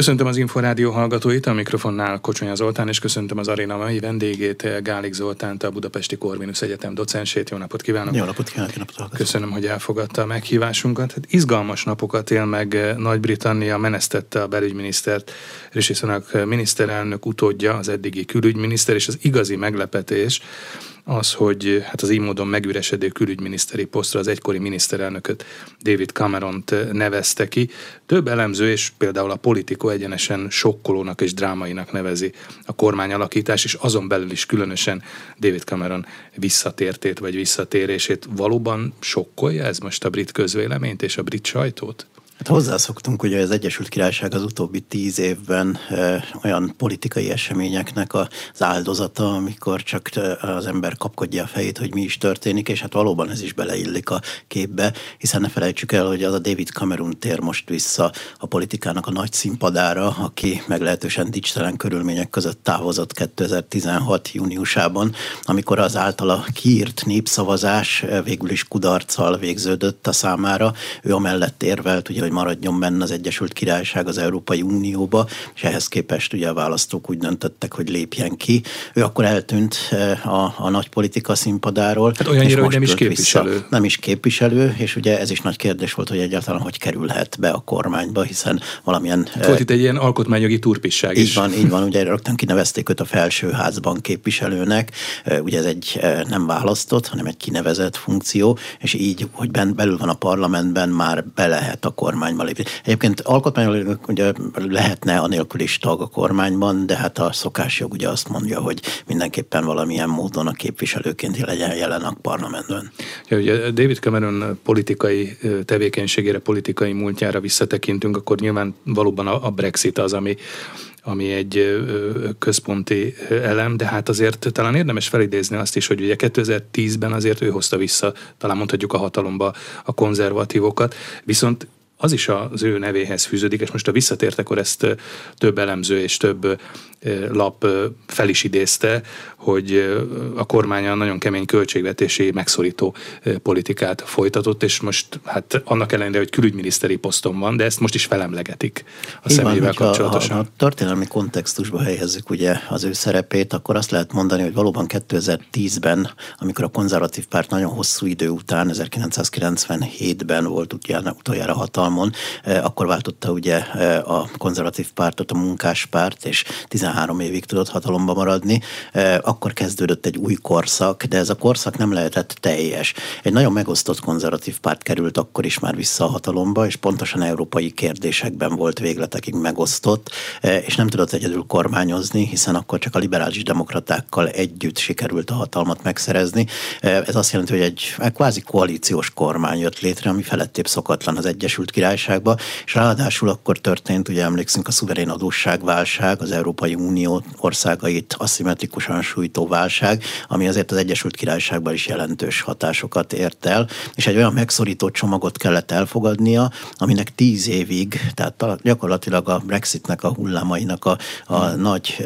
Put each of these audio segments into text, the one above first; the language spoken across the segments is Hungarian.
Köszöntöm az Inforádió hallgatóit, a mikrofonnál Kocsonya Zoltán, és köszöntöm az aréna mai vendégét, Gálik Zoltánt, a Budapesti Corvinus Egyetem docensét. Jó napot kívánok! Jó napot kívánok! Jó napot Köszönöm, hogy elfogadta a meghívásunkat. Hát izgalmas napokat él meg Nagy-Britannia, menesztette a belügyminisztert, Rishi Sunak miniszterelnök utódja, az eddigi külügyminiszter, és az igazi meglepetés, az, hogy hát az így módon megüresedő külügyminiszteri posztra az egykori miniszterelnököt, David Cameron-t nevezte ki. Több elemző és például a politikó egyenesen sokkolónak és drámainak nevezi a kormányalakítás, és azon belül is különösen David Cameron visszatértét vagy visszatérését. Valóban sokkolja ez most a brit közvéleményt és a brit sajtót? Hát hozzászoktunk, hogy az Egyesült Királyság az utóbbi tíz évben olyan politikai eseményeknek az áldozata, amikor csak az ember kapkodja a fejét, hogy mi is történik, és hát valóban ez is beleillik a képbe, hiszen ne felejtsük el, hogy az a David Cameron tér most vissza a politikának a nagy színpadára, aki meglehetősen dicstelen körülmények között távozott 2016. júniusában, amikor az általa kiírt népszavazás végül is kudarccal végződött a számára. Ő amellett érvelt, ugye, hogy maradjon benne az Egyesült Királyság az Európai Unióba, és ehhez képest ugye a választók úgy döntöttek, hogy lépjen ki. Ő akkor eltűnt eh, a, a nagy politika színpadáról. Hát olyannyira, hogy nem is képviselő. Vissza. Nem is képviselő, és ugye ez is nagy kérdés volt, hogy egyáltalán hogy kerülhet be a kormányba, hiszen valamilyen... Hát volt itt egy ilyen alkotmányjogi turpisság így is. Így van, így van, ugye rögtön kinevezték őt a felsőházban képviselőnek, eh, ugye ez egy nem választott, hanem egy kinevezett funkció, és így, hogy ben, belül van a parlamentben, már be lehet a kormány kormányba lépni. Egyébként alkotmányos ugye lehetne anélkül is tag a kormányban, de hát a szokásjog ugye azt mondja, hogy mindenképpen valamilyen módon a képviselőként legyen jelen a parlamentben. Ja, ugye David Cameron politikai tevékenységére, politikai múltjára visszatekintünk, akkor nyilván valóban a Brexit az, ami ami egy központi elem, de hát azért talán érdemes felidézni azt is, hogy ugye 2010-ben azért ő hozta vissza, talán mondhatjuk a hatalomba a konzervatívokat, viszont az is az ő nevéhez fűződik, és most a visszatért, akkor ezt több elemző és több lap fel is idézte, hogy a kormánya nagyon kemény költségvetési megszorító politikát folytatott, és most hát annak ellenére, hogy külügyminiszteri poszton van, de ezt most is felemlegetik a Így személyével van, kapcsolatosan. Ha, ha a történelmi kontextusba helyezzük ugye az ő szerepét, akkor azt lehet mondani, hogy valóban 2010-ben, amikor a konzervatív párt nagyon hosszú idő után, 1997-ben volt utoljára hatalmon, akkor váltotta ugye a konzervatív pártot a munkáspárt, és 13 évig tudott hatalomba maradni, akkor kezdődött egy új korszak, de ez a korszak nem lehetett teljes. Egy nagyon megosztott konzervatív párt került akkor is már vissza a hatalomba, és pontosan európai kérdésekben volt végletekig megosztott, és nem tudott egyedül kormányozni, hiszen akkor csak a liberális demokratákkal együtt sikerült a hatalmat megszerezni. Ez azt jelenti, hogy egy kvázi koalíciós kormány jött létre, ami felettébb szokatlan az Egyesült Királyságba, és ráadásul akkor történt, ugye emlékszünk a szuverén adósságválság, az Európai Unió országait aszimmetrikusan sújtó válság, ami azért az Egyesült Királyságban is jelentős hatásokat ért el, és egy olyan megszorító csomagot kellett elfogadnia, aminek tíz évig, tehát gyakorlatilag a Brexitnek a hullámainak a, a nagy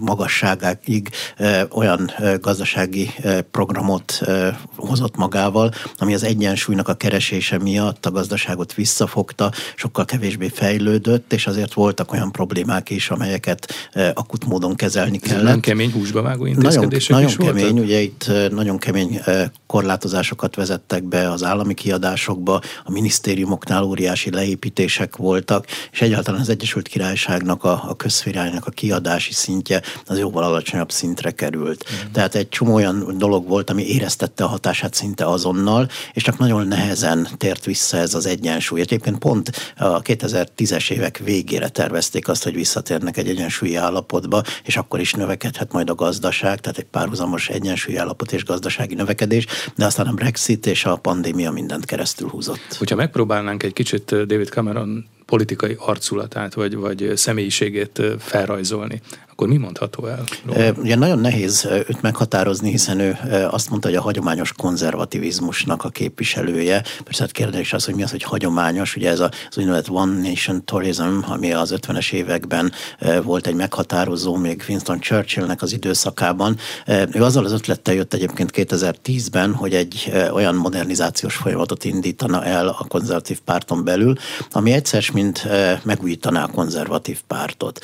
magasságáig olyan gazdasági programot hozott magával, ami az egyensúlynak a keresése miatt a gazdaságot visszafogta, sokkal kevésbé fejlődött, és azért voltak olyan problémák is, amelyeket akut módon kezelni kellett. Nem kemény húsba vágó intézkedések nagyon, is nagyon kemény, ugye itt nagyon kemény korlátozásokat vezettek be az állami kiadásokba, a minisztériumoknál óriási leépítések voltak, és egyáltalán az Egyesült Királyságnak a, a közférájának a kiadási szintje az jóval alacsonyabb szintre került. Mm. Tehát egy csomó olyan dolog volt, ami éreztette a hatását szinte azonnal, és csak nagyon nehezen tért vissza ez az egyensúly. Egyébként pont a 2010-es évek végére tervezték azt, hogy visszatérnek egy egyensúlyi állapotba, és akkor is növekedhet majd a gazdaság, tehát egy párhuzamos egyensúlyi állapot és gazdasági növekedés, de aztán a Brexit és a pandémia mindent keresztül húzott. Hogyha megpróbálnánk egy kicsit David Cameron politikai arculatát vagy, vagy személyiségét felrajzolni, akkor mi mondható el? Róla? Ugye nagyon nehéz őt meghatározni, hiszen ő azt mondta, hogy a hagyományos konzervativizmusnak a képviselője. Persze hát kérdés az, hogy mi az, hogy hagyományos. Ugye ez az úgynevezett One Nation Tourism, ami az 50-es években volt egy meghatározó, még Winston Churchillnek az időszakában. Ő azzal az ötlettel jött egyébként 2010-ben, hogy egy olyan modernizációs folyamatot indítana el a konzervatív párton belül, ami egyszer mint megújítaná a konzervatív pártot.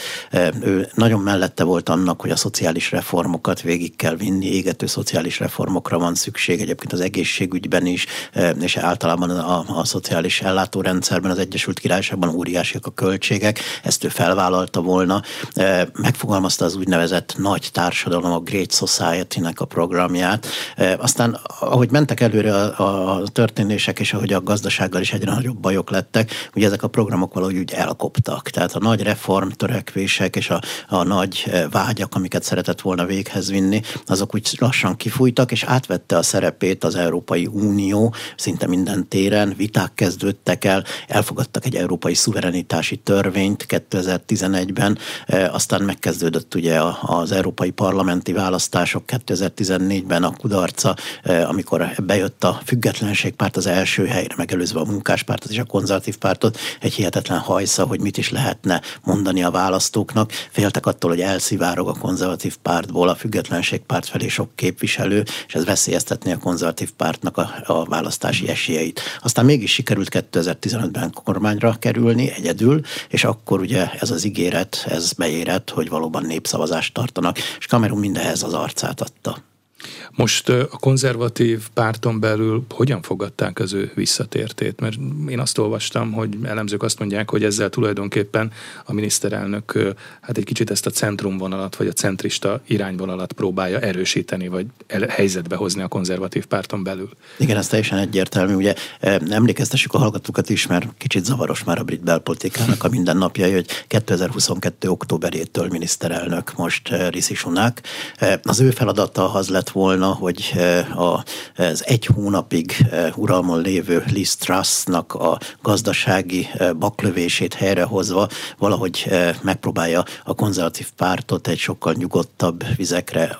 Ő nagyon mellette volt annak, hogy a szociális reformokat végig kell vinni, égető szociális reformokra van szükség, egyébként az egészségügyben is, és általában a, a szociális ellátórendszerben az Egyesült Királyságban óriásiak a költségek, ezt ő felvállalta volna. Megfogalmazta az úgynevezett nagy társadalom, a Great Society-nek a programját. Aztán, ahogy mentek előre a, a történések, és ahogy a gazdasággal is egyre nagyobb bajok lettek, ugye ezek a programok valahogy úgy elkoptak. Tehát a nagy reformtörekvések és a, a nagy vágyak, amiket szeretett volna véghez vinni, azok úgy lassan kifújtak, és átvette a szerepét az Európai Unió. Szinte minden téren, viták kezdődtek el, elfogadtak egy európai szuverenitási törvényt 2011-ben, aztán megkezdődött ugye az európai parlamenti választások 2014-ben a kudarca, amikor bejött a függetlenségpárt az első helyre, megelőzve a munkáspártot és a konzervatív pártot, egy hihetetlen hajsza, hogy mit is lehetne mondani a választóknak. Féltek attól, hogy elszivárog a konzervatív pártból a függetlenségpárt felé sok képviselő, és ez veszélyeztetné a konzervatív pártnak a, a választási esélyeit. Aztán mégis sikerült 2015-ben kormányra kerülni egyedül, és akkor ugye ez az ígéret, ez beérett, hogy valóban népszavazást tartanak, és Kamerun mindehez az arcát adta. Most a konzervatív párton belül hogyan fogadták az ő visszatértét? Mert én azt olvastam, hogy elemzők azt mondják, hogy ezzel tulajdonképpen a miniszterelnök hát egy kicsit ezt a centrumvonalat, vagy a centrista irányvonalat próbálja erősíteni, vagy helyzetbe hozni a konzervatív párton belül. Igen, ez teljesen egyértelmű. Ugye emlékeztessük a hallgatókat is, mert kicsit zavaros már a brit belpolitikának a mindennapjai, hogy 2022. októberétől miniszterelnök most Rishi Sunak. Az ő feladata az lett volna, hogy eh, az egy hónapig eh, uralmon lévő Liz Trussnak a gazdasági eh, baklövését helyrehozva valahogy megpróbálja a konzervatív pártot egy sokkal nyugodtabb vizekre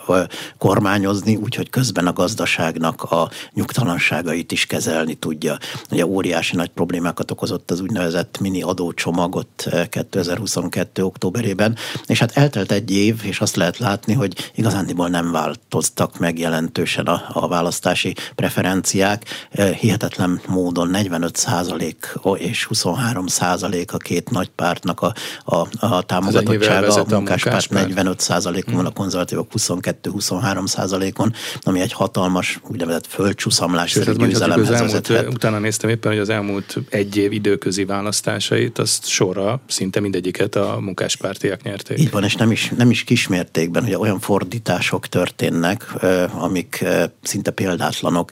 kormányozni, úgyhogy közben a gazdaságnak a nyugtalanságait is kezelni tudja. Ugye óriási nagy problémákat okozott az úgynevezett mini adócsomagot 2022. októberében, és hát eltelt egy év, és azt lehet látni, hogy igazándiból nem változtak meg jelentősen a, a választási preferenciák. Eh, hihetetlen módon 45 százalék és 23 százalék a két nagy pártnak a, a, a támogatottsága. A munkáspárt 45 százalékon van, a konzervatívok 22-23 százalékon, ami egy hatalmas úgynevezett földcsúszamlás győzelemhez az elmúlt, vezethet. Utána néztem éppen, hogy az elmúlt egy év időközi választásait, azt sorra szinte mindegyiket a munkáspártiak nyerték. Így van, és nem is, nem is kismértékben, hogy olyan fordítások történnek, amik szinte példátlanok,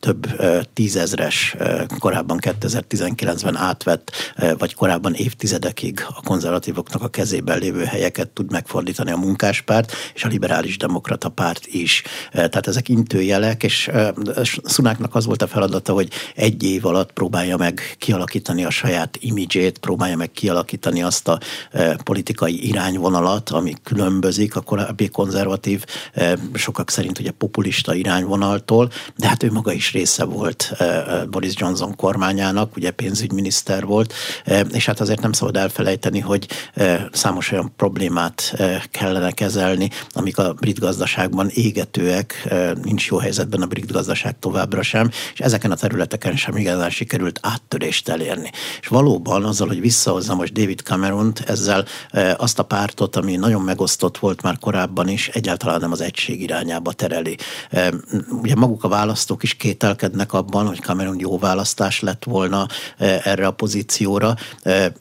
több tízezres, korábban 2019-ben átvett, vagy korábban évtizedekig a konzervatívoknak a kezében lévő helyeket tud megfordítani a munkáspárt, és a liberális demokrata párt is. Tehát ezek intőjelek, és Szunáknak az volt a feladata, hogy egy év alatt próbálja meg kialakítani a saját imidzsét, próbálja meg kialakítani azt a politikai irányvonalat, ami különbözik a korábbi konzervatív, sokak szerint ugye populista irányvonaltól, de hát ő maga is része volt eh, eh, Boris Johnson kormányának, ugye pénzügyminiszter volt, eh, és hát azért nem szabad elfelejteni, hogy számos olyan problémát kellene kezelni, amik a brit gazdaságban égetőek, nincs jó helyzetben a brit gazdaság továbbra sem, és ezeken a területeken sem igazán sikerült áttörést elérni. És valóban azzal, hogy visszahozza most David cameron ezzel azt a pártot, ami nagyon megosztott volt már korábban is, egyáltalán nem az egység irányába tereli. Ugye maguk a választók is kételkednek abban, hogy Cameron jó választás lett volna erre a pozícióra.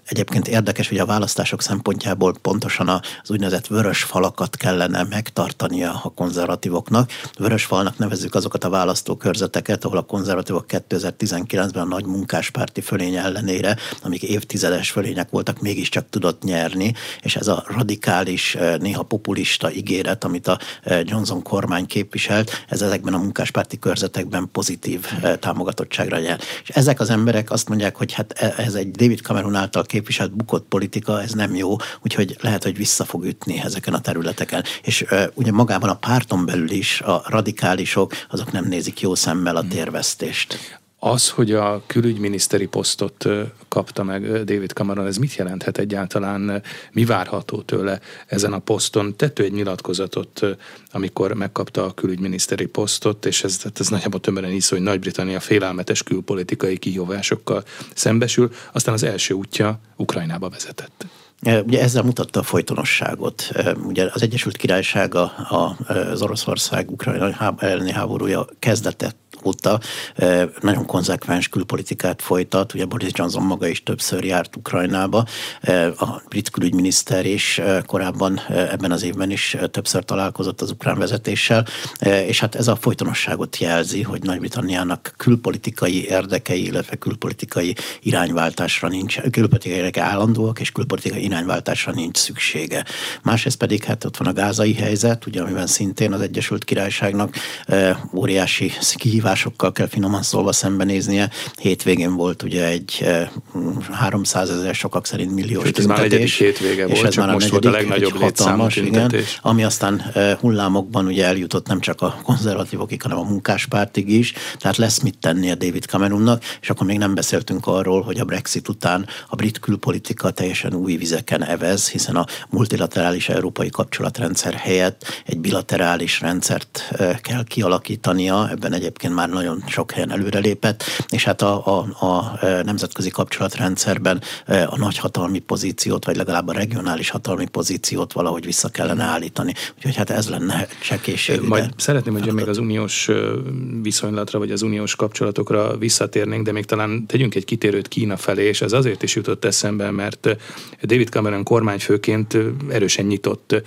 Egyébként érdekes, hogy a választások szempontjából pontosan az úgynevezett vörös falakat kellene megtartania a konzervatívoknak. Vörös falnak nevezzük azokat a választókörzeteket, ahol a konzervatívok 2019-ben a nagy munkáspárti fölény ellenére, amik évtizedes fölények voltak, mégiscsak tudott nyerni, és ez a radikális, néha populista ígéret, amit a Johnson kormány kormány képviselt, ez ezekben a munkáspárti körzetekben pozitív támogatottságra jár. És ezek az emberek azt mondják, hogy hát e, ez egy David Cameron által képviselt bukott politika, ez nem jó, úgyhogy lehet, hogy vissza fog ütni ezeken a területeken. És ugye magában a párton belül is a radikálisok, azok nem nézik jó szemmel a térvesztést. Az, hogy a külügyminiszteri posztot kapta meg David Cameron, ez mit jelenthet egyáltalán? Mi várható tőle ezen a poszton? Tett egy nyilatkozatot, amikor megkapta a külügyminiszteri posztot, és ez, hát ez nagyjából tömören is, hogy Nagy-Britannia félelmetes külpolitikai kihívásokkal szembesül, aztán az első útja Ukrajnába vezetett. Ugye ezzel mutatta a folytonosságot. Ugye az Egyesült Királyság, az Oroszország Ukrajna elleni háborúja kezdetett óta nagyon konzekvens külpolitikát folytat. Ugye Boris Johnson maga is többször járt Ukrajnába, a brit külügyminiszter is korábban ebben az évben is többször találkozott az ukrán vezetéssel, és hát ez a folytonosságot jelzi, hogy Nagy-Britanniának külpolitikai érdekei, illetve külpolitikai irányváltásra nincs, külpolitikai érdekei állandóak, és külpolitikai irányváltásra nincs szüksége. Másrészt pedig hát ott van a gázai helyzet, ugye amiben szintén az Egyesült Királyságnak óriási kihívás kihívásokkal kell finoman szólva szembenéznie. Hétvégén volt ugye egy 300 eh, ezer, sokak szerint milliós Sőt, ez már negyedik hétvége és volt, ez már a most negyedik, volt a legnagyobb hatalmas, igen, ami aztán eh, hullámokban ugye eljutott nem csak a konzervatívokig, hanem a munkáspártig is, tehát lesz mit tenni a David Cameronnak, és akkor még nem beszéltünk arról, hogy a Brexit után a brit külpolitika teljesen új vizeken evez, hiszen a multilaterális európai kapcsolatrendszer helyett egy bilaterális rendszert eh, kell kialakítania, ebben egyébként már már nagyon sok helyen előrelépett, és hát a, a, a nemzetközi kapcsolatrendszerben a nagyhatalmi pozíciót, vagy legalább a regionális hatalmi pozíciót valahogy vissza kellene állítani. Úgyhogy hát ez lenne csekészség. Majd szeretném, hogy még az uniós viszonylatra, vagy az uniós kapcsolatokra visszatérnénk, de még talán tegyünk egy kitérőt Kína felé, és ez azért is jutott eszembe, mert David Cameron kormányfőként erősen nyitott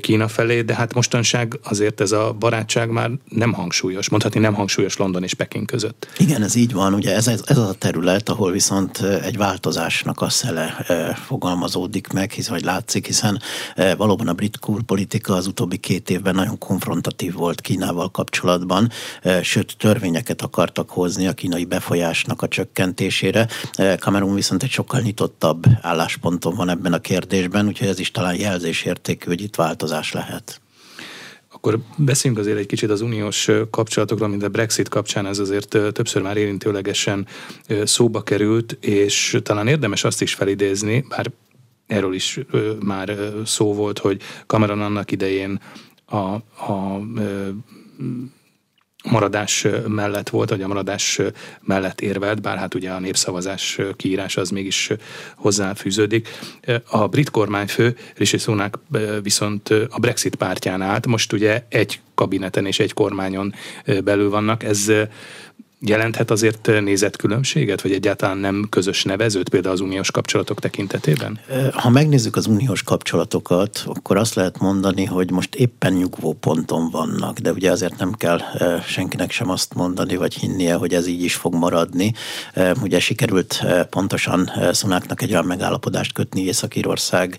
Kína felé, de hát mostanság azért ez a barátság már nem hangsúlyos, mondhatni nem hangsúlyos és London és Peking között. Igen, ez így van. Ugye ez, ez, az a terület, ahol viszont egy változásnak a szele fogalmazódik meg, hisz, vagy látszik, hiszen valóban a brit politika az utóbbi két évben nagyon konfrontatív volt Kínával kapcsolatban, sőt törvényeket akartak hozni a kínai befolyásnak a csökkentésére. Cameron viszont egy sokkal nyitottabb állásponton van ebben a kérdésben, úgyhogy ez is talán jelzésértékű, hogy itt változás lehet. Akkor beszéljünk azért egy kicsit az uniós kapcsolatokról, mint a Brexit kapcsán ez azért többször már érintőlegesen szóba került, és talán érdemes azt is felidézni, bár erről is már szó volt, hogy Cameron annak idején a, a maradás mellett volt, vagy a maradás mellett érvelt, bár hát ugye a népszavazás kiírás az mégis hozzáfűződik. A brit kormányfő Rishi Sunak viszont a Brexit pártján állt, most ugye egy kabineten és egy kormányon belül vannak. Ez jelenthet azért nézetkülönbséget, vagy egyáltalán nem közös nevezőt például az uniós kapcsolatok tekintetében? Ha megnézzük az uniós kapcsolatokat, akkor azt lehet mondani, hogy most éppen nyugvó ponton vannak, de ugye azért nem kell senkinek sem azt mondani, vagy hinnie, hogy ez így is fog maradni. Ugye sikerült pontosan Szunáknak egy olyan megállapodást kötni Észak-Írország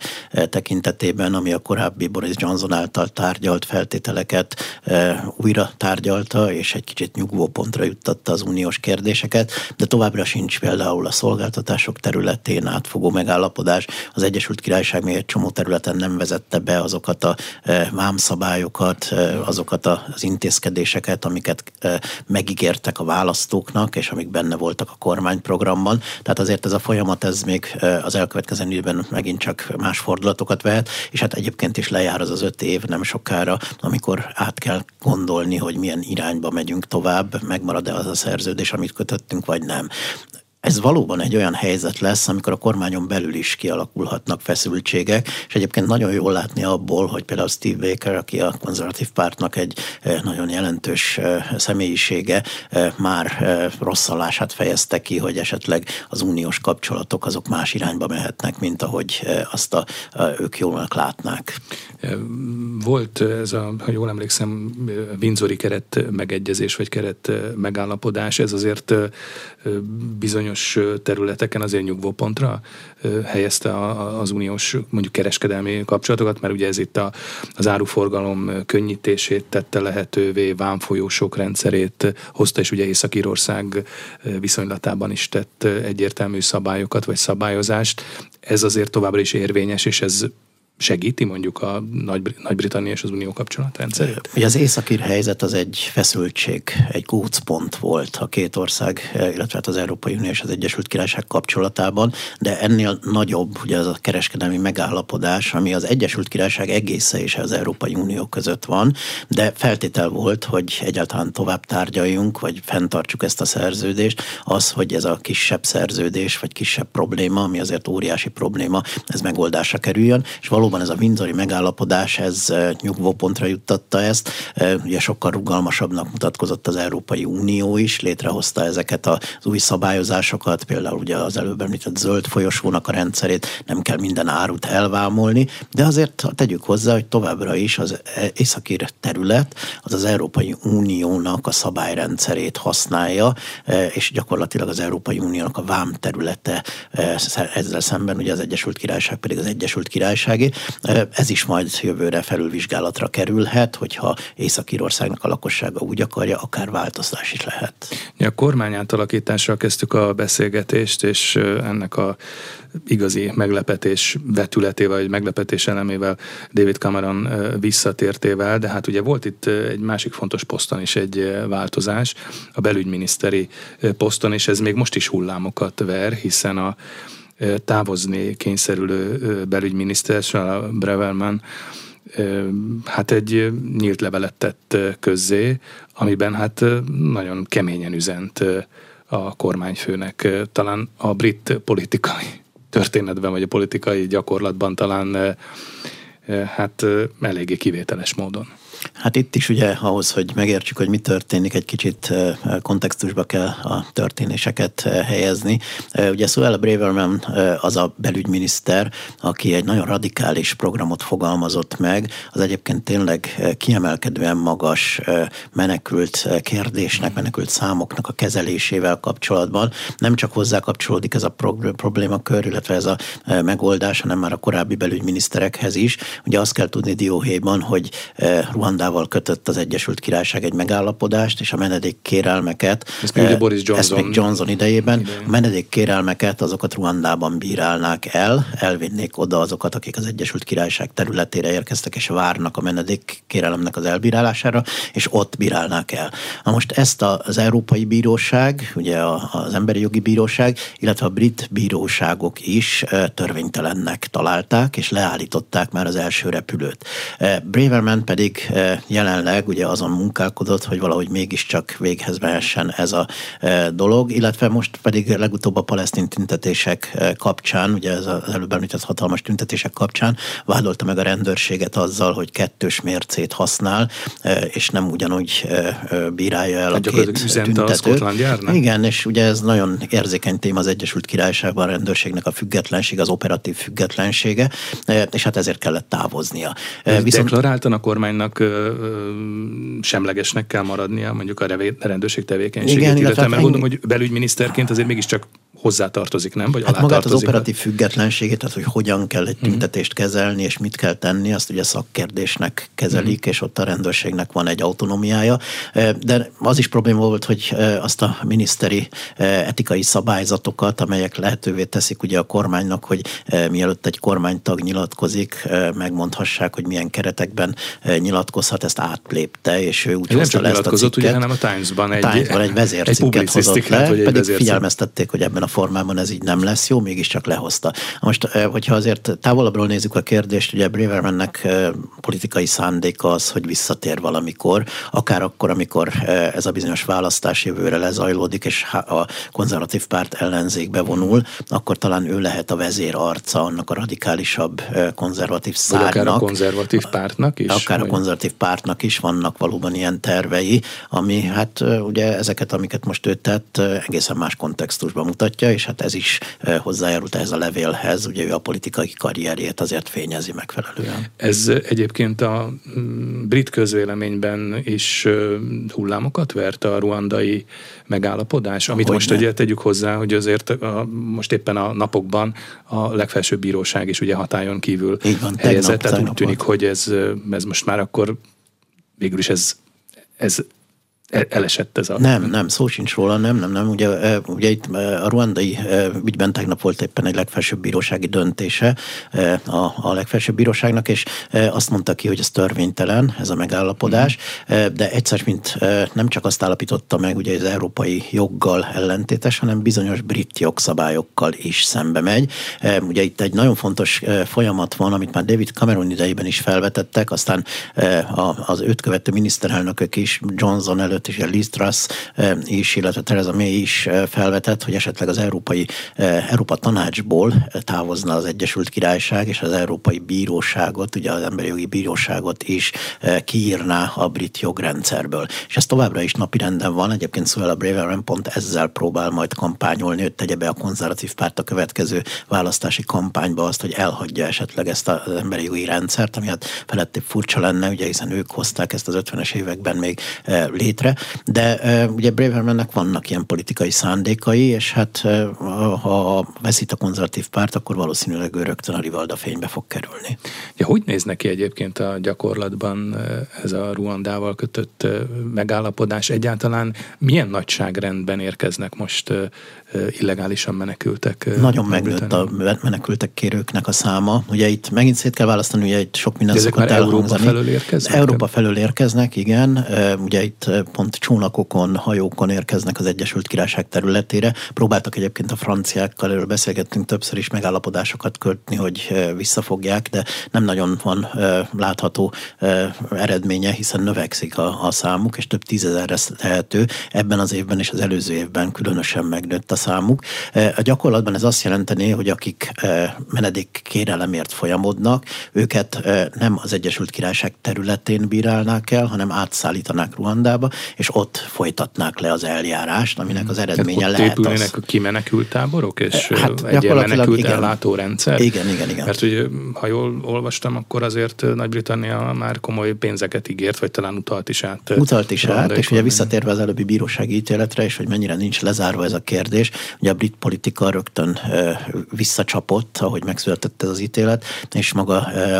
tekintetében, ami a korábbi Boris Johnson által tárgyalt feltételeket újra tárgyalta, és egy kicsit nyugvó pontra juttatta az uniós kérdéseket, de továbbra sincs például a szolgáltatások területén átfogó megállapodás. Az Egyesült Királyság még egy csomó területen nem vezette be azokat a e, vámszabályokat, e, azokat az intézkedéseket, amiket e, megígértek a választóknak, és amik benne voltak a kormányprogramban. Tehát azért ez a folyamat, ez még az elkövetkező időben megint csak más fordulatokat vehet, és hát egyébként is lejár az az öt év nem sokára, amikor át kell gondolni, hogy milyen irányba megyünk tovább, megmarad-e az a szerződés, amit kötöttünk, vagy nem ez valóban egy olyan helyzet lesz, amikor a kormányon belül is kialakulhatnak feszültségek, és egyébként nagyon jól látni abból, hogy például Steve Baker, aki a konzervatív pártnak egy eh, nagyon jelentős eh, személyisége, eh, már rosszalását fejezte ki, hogy esetleg az uniós kapcsolatok azok más irányba mehetnek, mint ahogy azt a, ők jól látnák. Volt ez a, ha jól emlékszem, Windsori keret megegyezés, vagy keret megállapodás, ez azért bizonyos bizonyos területeken azért nyugvópontra helyezte az uniós mondjuk kereskedelmi kapcsolatokat, mert ugye ez itt a, az áruforgalom könnyítését tette lehetővé, vámfolyósok rendszerét hozta, és ugye Észak-Írország viszonylatában is tett egyértelmű szabályokat vagy szabályozást. Ez azért továbbra is érvényes, és ez segíti mondjuk a Nagy- Nagy-Britannia és az Unió kapcsolatrendszerét? Ugye az északír helyzet az egy feszültség, egy gócpont volt a két ország, illetve hát az Európai Unió és az Egyesült Királyság kapcsolatában, de ennél nagyobb ugye az a kereskedelmi megállapodás, ami az Egyesült Királyság egésze és az Európai Unió között van, de feltétel volt, hogy egyáltalán tovább tárgyaljunk, vagy fenntartsuk ezt a szerződést, az, hogy ez a kisebb szerződés, vagy kisebb probléma, ami azért óriási probléma, ez megoldásra kerüljön, és valóban valóban ez a Windsori megállapodás, ez nyugvópontra juttatta ezt. Ugye sokkal rugalmasabbnak mutatkozott az Európai Unió is, létrehozta ezeket az új szabályozásokat, például ugye az előbb említett zöld folyosónak a rendszerét, nem kell minden árut elvámolni, de azért tegyük hozzá, hogy továbbra is az északír terület az az Európai Uniónak a szabályrendszerét használja, és gyakorlatilag az Európai Uniónak a vám területe ezzel szemben, ugye az Egyesült Királyság pedig az Egyesült Királyságé. Ez is majd jövőre felülvizsgálatra kerülhet, hogyha Észak-Írországnak a lakossága úgy akarja, akár változás is lehet. A kormány átalakításra kezdtük a beszélgetést, és ennek a igazi meglepetés vetületével, vagy meglepetés elemével David Cameron visszatértével, de hát ugye volt itt egy másik fontos poszton is egy változás, a belügyminiszteri poszton, és ez még most is hullámokat ver, hiszen a távozni kényszerülő belügyminiszter, a Breverman, hát egy nyílt levelet tett közzé, amiben hát nagyon keményen üzent a kormányfőnek. Talán a brit politikai történetben, vagy a politikai gyakorlatban talán hát eléggé kivételes módon. Hát itt is ugye ahhoz, hogy megértsük, hogy mi történik, egy kicsit kontextusba kell a történéseket helyezni. Ugye Suella Braverman az a belügyminiszter, aki egy nagyon radikális programot fogalmazott meg, az egyébként tényleg kiemelkedően magas menekült kérdésnek, menekült számoknak a kezelésével kapcsolatban. Nem csak hozzá kapcsolódik ez a problémakör, illetve ez a megoldás, hanem már a korábbi belügyminiszterekhez is. Ugye azt kell tudni dióhéjban, hogy Ruandával kötött az Egyesült Királyság egy megállapodást, és a menedék kérelmeket. Ez még eh, Boris Johnson. Ezt még Johnson idejében. idejében. A menedék kérelmeket azokat Ruandában bírálnák el, elvinnék oda azokat, akik az Egyesült Királyság területére érkeztek, és várnak a menedék kérelemnek az elbírálására, és ott bírálnák el. Na most ezt az Európai Bíróság, ugye az Emberi Jogi Bíróság, illetve a brit bíróságok is eh, törvénytelennek találták, és leállították már az első repülőt. Eh, Braverman pedig jelenleg ugye azon munkálkodott, hogy valahogy mégiscsak véghez mehessen ez a dolog, illetve most pedig legutóbb a palesztin tüntetések kapcsán, ugye ez az előbb említett hatalmas tüntetések kapcsán vádolta meg a rendőrséget azzal, hogy kettős mércét használ, és nem ugyanúgy bírálja el hát a két tüntetőt. A Igen, és ugye ez nagyon érzékeny téma az Egyesült Királyságban a rendőrségnek a függetlenség, az operatív függetlensége, és hát ezért kellett távoznia. Viszont... Deklaráltan a kormánynak semlegesnek kell maradnia mondjuk a rendőrség tevékenységét, Igen, illetve, illetve mert gondolom, hogy belügyminiszterként azért mégiscsak hozzátartozik, nem? Vagy hát magát az operatív függetlenségét, tehát hogy hogyan kell egy mhm. tüntetést kezelni, és mit kell tenni, azt ugye szakkérdésnek kezelik, mm. és ott a rendőrségnek van egy autonómiája. De az is probléma volt, hogy azt a miniszteri etikai szabályzatokat, amelyek lehetővé teszik ugye a kormánynak, hogy mielőtt egy kormánytag nyilatkozik, megmondhassák, hogy milyen keretekben nyilatkozhat, ezt átlépte, és ő úgy nem csak ezt a cikket. ugye, hanem a Times-ban egy, Times-ban egy vezércikket hozott le, pedig figyelmeztették, hogy ebben a formában ez így nem lesz jó, mégiscsak lehozta. Most, hogyha azért távolabbról nézzük a kérdést, ugye Bravermannek politikai szándéka az, hogy visszatér valamikor, akár akkor, amikor ez a bizonyos választás jövőre lezajlódik, és a konzervatív párt ellenzékbe vonul, akkor talán ő lehet a vezér arca annak a radikálisabb konzervatív szárnak. Vagy akár a konzervatív pártnak is? Akár vagy? a konzervatív pártnak is vannak valóban ilyen tervei, ami hát ugye ezeket, amiket most ő tett, egészen más kontextusban mutatja, barátja, és hát ez is hozzájárult ehhez a levélhez, ugye ő a politikai karrierjét azért fényezi megfelelően. Ez egyébként a mm, brit közvéleményben is hullámokat vert a ruandai megállapodás, amit hogy most ne. ugye tegyük hozzá, hogy azért a, most éppen a napokban a legfelsőbb bíróság is ugye hatájon kívül Így van, helyezett, tehát úgy tűnik, hogy ez, ez most már akkor végül is ez, ez elesett ez a... Nem, nem, szó sincs róla, nem, nem, nem. Ugye, ugye itt a ruandai ügyben tegnap volt éppen egy legfelsőbb bírósági döntése a, a legfelsőbb bíróságnak, és azt mondta ki, hogy ez törvénytelen, ez a megállapodás, de egyszer, mint nem csak azt állapította meg, ugye az európai joggal ellentétes, hanem bizonyos brit jogszabályokkal is szembe megy. Ugye itt egy nagyon fontos folyamat van, amit már David Cameron idejében is felvetettek, aztán az őt követő miniszterelnökök is, Johnson előtt előtt is, a Liz Truss eh, is, illetve Theresa May is eh, felvetett, hogy esetleg az Európai eh, Európa Tanácsból távozna az Egyesült Királyság, és az Európai Bíróságot, ugye az Emberi Jogi Bíróságot is kiírná a brit jogrendszerből. És ez továbbra is napirenden van, egyébként Suella Braverman pont ezzel próbál majd kampányolni, hogy tegye be a konzervatív párt a következő választási kampányba azt, hogy elhagyja esetleg ezt az emberi jogi rendszert, ami hát feletté furcsa lenne, ugye hiszen ők hozták ezt az 50-es években még létre, létre, de ugye Bravermannek vannak ilyen politikai szándékai, és hát ha veszít a konzervatív párt, akkor valószínűleg ő rögtön a Rivalda fénybe fog kerülni. Ja, hogy néz neki egyébként a gyakorlatban ez a Ruandával kötött megállapodás? Egyáltalán milyen nagyságrendben érkeznek most illegálisan menekültek. Nagyon megnőtt a menekültek kérőknek a száma. Ugye itt megint szét kell választani, ugye itt sok minden szokott Európa felől érkeznek? Európa felől érkeznek, igen. Ugye itt pont csónakokon, hajókon érkeznek az Egyesült Királyság területére. Próbáltak egyébként a franciákkal, erről beszélgettünk többször is megállapodásokat kötni, hogy visszafogják, de nem nagyon van látható eredménye, hiszen növekszik a, a számuk, és több tízezerre tehető. Ebben az évben és az előző évben különösen megnőtt a számuk. A gyakorlatban ez azt jelenteni, hogy akik menedék kérelemért folyamodnak, őket nem az Egyesült Királyság területén bírálnák el, hanem átszállítanák Ruandába, és ott folytatnák le az eljárást, aminek az eredménye hát lehet épülnének az... a kimenekült táborok, és hát, egy menekült igen. ellátórendszer? Igen, igen, igen. Mert hogy, ha jól olvastam, akkor azért Nagy-Britannia már komoly pénzeket ígért, vagy talán utalt is át. Utalt is át, és ugye visszatérve az előbbi bírósági ítéletre, és hogy mennyire nincs lezárva ez a kérdés, ugye a brit politika rögtön visszacsapott, ahogy megszületett ez az ítélet, és maga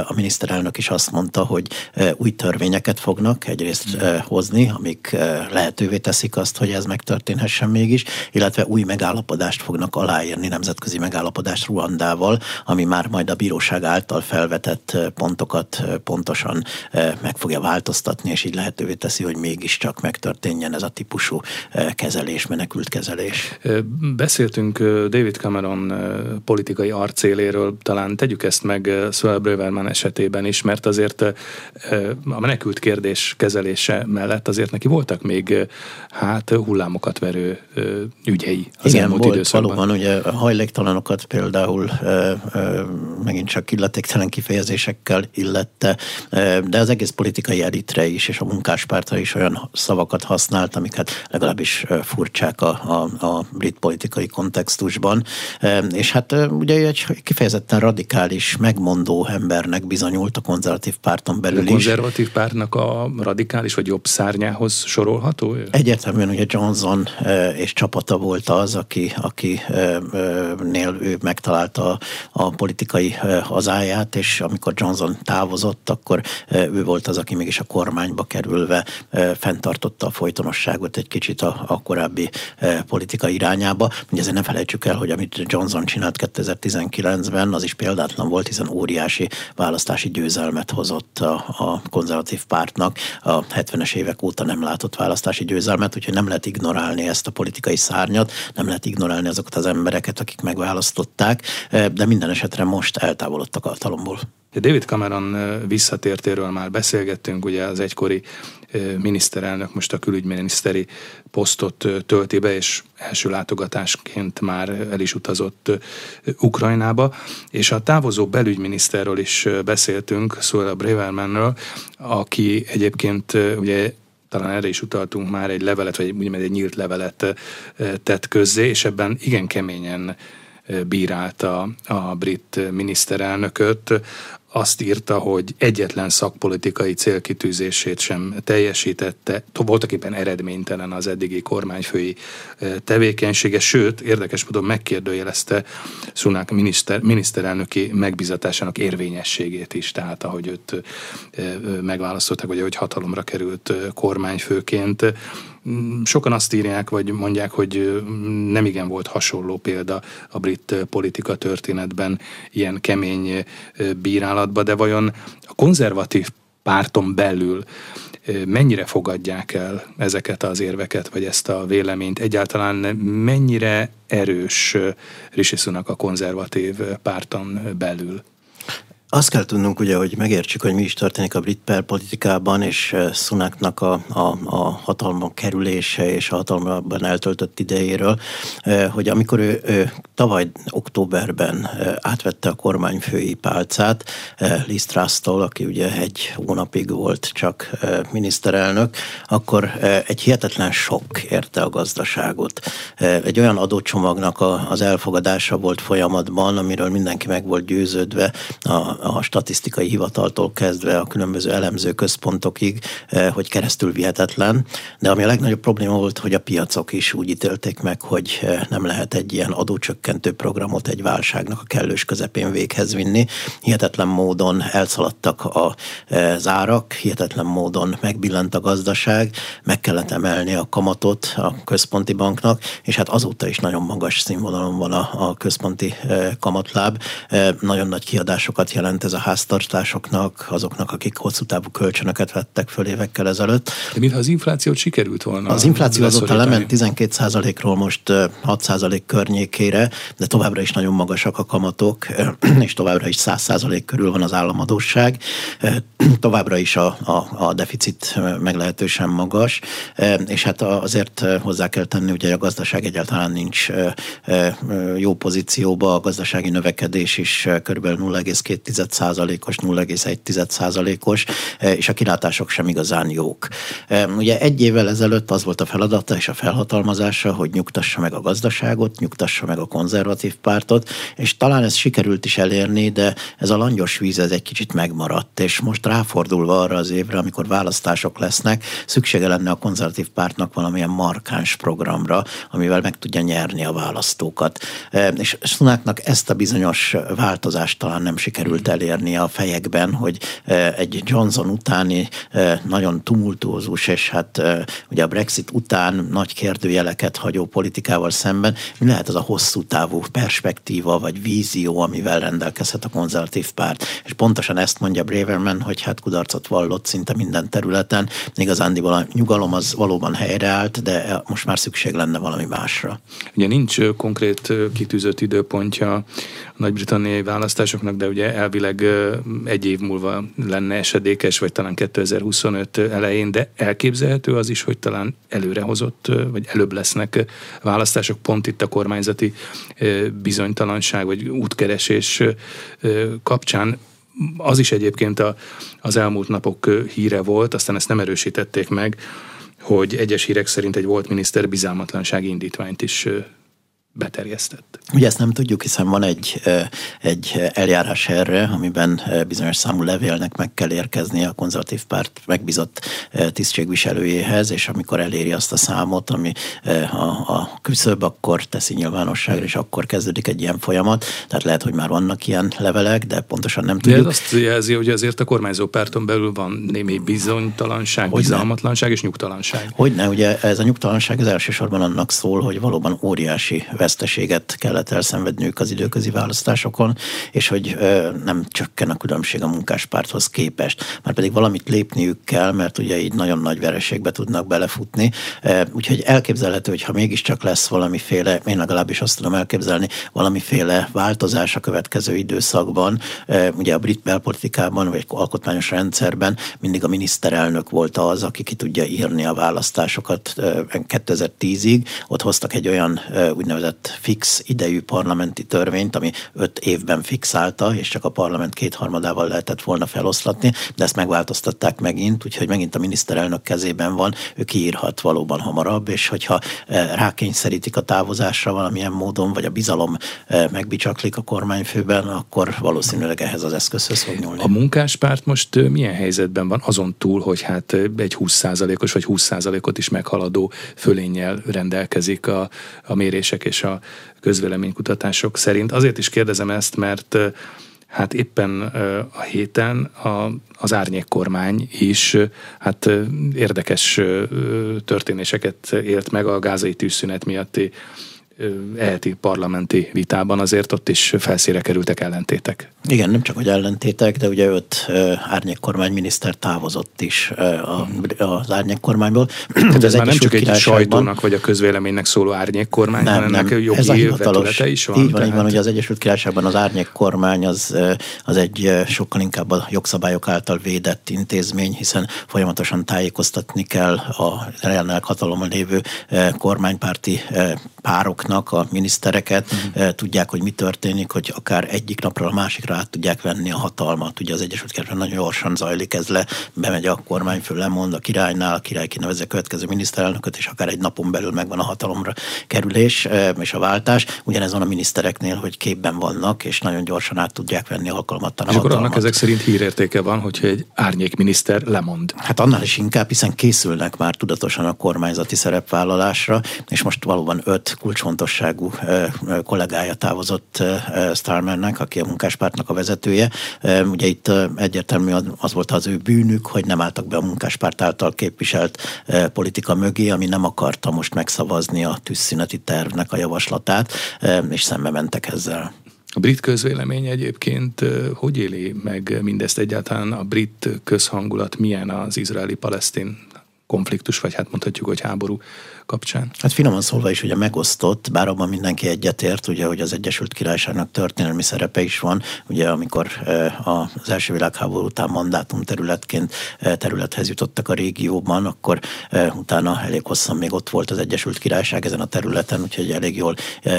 a miniszterelnök is azt mondta, hogy új törvényeket fognak egyrészt hozni, amik lehetővé teszik azt, hogy ez megtörténhessen mégis, illetve új megállapodást fognak aláírni, nemzetközi megállapodást Ruandával, ami már majd a bíróság által felvetett pontokat pontosan meg fogja változtatni, és így lehetővé teszi, hogy mégiscsak megtörténjen ez a típusú kezelés, menekült kezelés. Beszéltünk David Cameron politikai arcéléről, talán tegyük ezt meg Suella Braverman esetében is, mert azért a menekült kérdés kezelése mellett azért neki voltak még hát hullámokat verő ügyei az Igen, elmúlt volt, időszakban. valóban ugye hajléktalanokat például megint csak illetéktelen kifejezésekkel illette, de az egész politikai elitre is, és a munkáspártra is olyan szavakat használt, amiket legalábbis furcsák a, a, a brit politikai kontextusban. És hát ugye egy kifejezetten radikális, megmondó embernek bizonyult a konzervatív párton belül is. A konzervatív pártnak a radikális vagy jobb szárnyához sorolható? Egyértelműen ugye Johnson és csapata volt az, aki, aki nél ő megtalálta a politikai hazáját, és amikor Johnson távozott, akkor ő volt az, aki mégis a kormányba kerülve fenntartotta a folytonosságot egy kicsit a, a korábbi politika irányába. Ugye ezért ne felejtsük el, hogy amit Johnson csinált 2019-ben, az is példátlan volt, hiszen óriási választási győzelmet hozott a, a konzervatív pártnak. A 70-es évek óta nem látott választási győzelmet, úgyhogy nem lehet ignorálni ezt a politikai szárnyat, nem lehet ignorálni azokat az embereket, akik megválasztották, de minden esetre most eltávolodtak a hatalomból. David Cameron visszatértéről már beszélgettünk, ugye az egykori miniszterelnök most a külügyminiszteri posztot tölti be, és első látogatásként már el is utazott Ukrajnába, és a távozó belügyminiszterről is beszéltünk, Suella Bravermanről, aki egyébként ugye talán erre is utaltunk már, egy levelet, vagy úgymond egy nyílt levelet tett közzé, és ebben igen keményen bírálta a brit miniszterelnököt, azt írta, hogy egyetlen szakpolitikai célkitűzését sem teljesítette, voltak éppen eredménytelen az eddigi kormányfői tevékenysége, sőt, érdekes módon megkérdőjelezte Szunák miniszter, miniszterelnöki megbizatásának érvényességét is, tehát ahogy őt megválasztották, vagy ahogy hatalomra került kormányfőként, Sokan azt írják, vagy mondják, hogy nem igen volt hasonló példa a brit politika történetben ilyen kemény bírálatba, de vajon a konzervatív párton belül mennyire fogadják el ezeket az érveket, vagy ezt a véleményt? Egyáltalán mennyire erős Rishi a konzervatív párton belül? Azt kell tudnunk ugye, hogy megértsük, hogy mi is történik a brit politikában, és eh, Sunaknak a, a, a hatalma kerülése és a hatalmában eltöltött idejéről, eh, hogy amikor ő, ő tavaly októberben eh, átvette a kormányfői pálcát, Liz Truss-tól, aki ugye egy hónapig volt csak miniszterelnök, akkor egy hihetetlen sok érte a gazdaságot. Egy olyan adócsomagnak az elfogadása volt folyamatban, amiről mindenki meg volt győződve a, a statisztikai hivataltól kezdve a különböző elemző központokig, eh, hogy keresztül vihetetlen. De ami a legnagyobb probléma volt, hogy a piacok is úgy ítélték meg, hogy eh, nem lehet egy ilyen adócsökkentő programot egy válságnak a kellős közepén véghez vinni. Hihetetlen módon elszaladtak az árak, hihetetlen módon megbillent a gazdaság, meg kellett emelni a kamatot a központi banknak, és hát azóta is nagyon magas színvonalon van a, a központi eh, kamatláb. Nagyon nagy kiadásokat jelent jelent ez a háztartásoknak, azoknak, akik hosszú távú kölcsönöket vettek föl évekkel ezelőtt. De mintha az inflációt sikerült volna. Az infláció azóta lement 12%-ról most 6% környékére, de továbbra is nagyon magasak a kamatok, és továbbra is 100% körül van az államadóság, továbbra is a, a, a deficit meglehetősen magas, és hát azért hozzá kell tenni, hogy a gazdaság egyáltalán nincs jó pozícióba, a gazdasági növekedés is kb. 0,2 0,1%-os, 0,1%-os, és a kilátások sem igazán jók. Ugye egy évvel ezelőtt az volt a feladata és a felhatalmazása, hogy nyugtassa meg a gazdaságot, nyugtassa meg a konzervatív pártot, és talán ez sikerült is elérni, de ez a langyos víz ez egy kicsit megmaradt, és most ráfordulva arra az évre, amikor választások lesznek, szüksége lenne a konzervatív pártnak valamilyen markáns programra, amivel meg tudja nyerni a választókat. És Sunáknak ezt a bizonyos változást talán nem sikerült sikerült elérni a fejekben, hogy egy Johnson utáni nagyon tumultuózus, és hát ugye a Brexit után nagy kérdőjeleket hagyó politikával szemben mi lehet az a hosszú távú perspektíva vagy vízió, amivel rendelkezhet a konzervatív párt. És pontosan ezt mondja Braverman, hogy hát kudarcot vallott szinte minden területen. Igazándiból a nyugalom az valóban helyreállt, de most már szükség lenne valami másra. Ugye nincs konkrét kitűzött időpontja a nagy-britanniai választásoknak, de ugye el elvileg egy év múlva lenne esedékes, vagy talán 2025 elején, de elképzelhető az is, hogy talán előrehozott, vagy előbb lesznek választások pont itt a kormányzati bizonytalanság, vagy útkeresés kapcsán. Az is egyébként a, az elmúlt napok híre volt, aztán ezt nem erősítették meg, hogy egyes hírek szerint egy volt miniszter bizalmatlansági indítványt is beterjesztett. Ugye ezt nem tudjuk, hiszen van egy, egy eljárás erre, amiben bizonyos számú levélnek meg kell érkezni a konzervatív párt megbízott tisztségviselőjéhez, és amikor eléri azt a számot, ami a, a küszöb, akkor teszi nyilvánosságra, és akkor kezdődik egy ilyen folyamat. Tehát lehet, hogy már vannak ilyen levelek, de pontosan nem tudjuk. De ez azt jelzi, hogy azért a kormányzó párton belül van némi bizonytalanság, hogy bizalmatlanság és nyugtalanság. Hogyne, ugye ez a nyugtalanság az elsősorban annak szól, hogy valóban óriási veszteséget kellett elszenvedniük az időközi választásokon, és hogy nem csökken a különbség a munkáspárthoz képest. Már pedig valamit lépniük kell, mert ugye így nagyon nagy vereségbe tudnak belefutni. Úgyhogy elképzelhető, hogy ha mégiscsak lesz valamiféle, én legalábbis azt tudom elképzelni, valamiféle változás a következő időszakban, ugye a brit belpolitikában, vagy alkotmányos rendszerben mindig a miniszterelnök volt az, aki ki tudja írni a választásokat 2010-ig. Ott hoztak egy olyan úgynevezett úgynevezett fix idejű parlamenti törvényt, ami öt évben fixálta, és csak a parlament kétharmadával lehetett volna feloszlatni, de ezt megváltoztatták megint, úgyhogy megint a miniszterelnök kezében van, ő kiírhat valóban hamarabb, és hogyha rákényszerítik a távozásra valamilyen módon, vagy a bizalom megbicsaklik a kormányfőben, akkor valószínűleg ehhez az eszközhöz fog nyúlni. A munkáspárt most milyen helyzetben van azon túl, hogy hát egy 20%-os vagy 20%-ot is meghaladó fölénnyel rendelkezik a, a mérések és a közvéleménykutatások szerint. Azért is kérdezem ezt, mert hát éppen a héten a, az árnyék kormány is hát érdekes történéseket élt meg a gázai tűzszünet miatti eheti parlamenti vitában azért ott is felszíre kerültek ellentétek. Igen, nem csak hogy ellentétek, de ugye öt árnyék kormányminiszter távozott is az árnyék kormányból. Tehát ez már nem csak egy sajtónak vagy a közvéleménynek szóló árnyék kormány, nem, hanem nem. ennek jogi ez a hivatalos, is van. Így van, tehát... így van, hogy az Egyesült Királyságban az árnyék kormány az, az egy sokkal inkább a jogszabályok által védett intézmény, hiszen folyamatosan tájékoztatni kell a jelenleg hatalomon lévő kormánypárti pároknak a minisztereket, uh-huh. tudják, hogy mi történik, hogy akár egyik napról a másikra át tudják venni a hatalmat. Ugye az Egyesült Királyságban nagyon gyorsan zajlik ez le, bemegy a kormányfő, lemond a királynál, a király kinevezze a következő miniszterelnököt, és akár egy napon belül megvan a hatalomra kerülés és a váltás. Ugyanez van a minisztereknél, hogy képben vannak, és nagyon gyorsan át tudják venni a és hatalmat. akkor annak ezek szerint hírértéke van, hogyha egy árnyék miniszter lemond. Hát annál is inkább, hiszen készülnek már tudatosan a kormányzati szerepvállalásra, és most valóban öt kulcsfontosságú kollégája távozott Starmernek, aki a munkáspártnak a vezetője. Ugye itt egyértelmű az volt az ő bűnük, hogy nem álltak be a munkáspárt által képviselt politika mögé, ami nem akarta most megszavazni a tűzszüneti tervnek a javaslatát, és szembe mentek ezzel. A brit közvélemény egyébként hogy éli meg mindezt egyáltalán? A brit közhangulat milyen az izraeli-palesztin konfliktus, vagy hát mondhatjuk, hogy háború kapcsán? Hát finoman szólva is ugye megosztott, bár abban mindenki egyetért, ugye, hogy az Egyesült Királyságnak történelmi szerepe is van, ugye amikor eh, az első világháború után mandátum területként eh, területhez jutottak a régióban, akkor eh, utána elég hosszan még ott volt az Egyesült Királyság ezen a területen, úgyhogy elég jól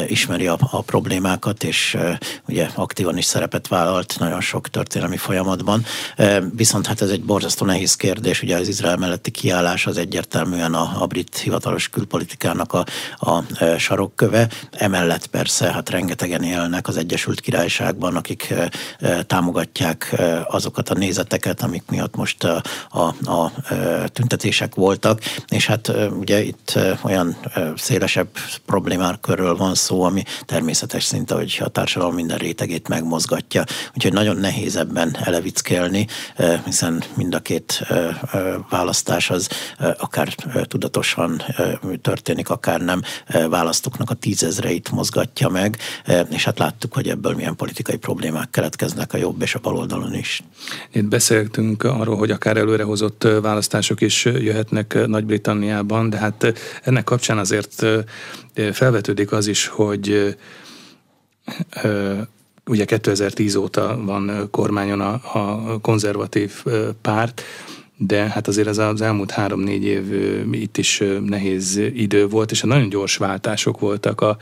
ismeri a, a problémákat, és ugye aktívan is szerepet vállalt nagyon sok történelmi folyamatban. Viszont hát ez egy borzasztó nehéz kérdés, ugye az Izrael melletti kiállás az egyértelműen a, a brit hivatalos külpolitikának a, a e, sarokköve. Emellett persze, hát rengetegen élnek az Egyesült Királyságban, akik e, e, támogatják azokat a nézeteket, amik miatt most a, a, a tüntetések voltak, és hát ugye itt olyan szélesebb problémákörről van szó, ami természetes szinte, hogy a társadalom minden rétegét megmozgatja. Úgyhogy nagyon nehéz ebben elevickélni, hiszen mind a két választás az akár tudatosan történik, akár nem, e, választóknak a tízezreit mozgatja meg, e, és hát láttuk, hogy ebből milyen politikai problémák keletkeznek a jobb és a bal oldalon is. Itt beszéltünk arról, hogy akár előrehozott e, választások is jöhetnek Nagy-Britanniában, de hát ennek kapcsán azért felvetődik az is, hogy ugye 2010 óta van kormányon a, a konzervatív párt, de hát azért ez az elmúlt három-négy év itt is nehéz idő volt, és nagyon gyors váltások voltak a,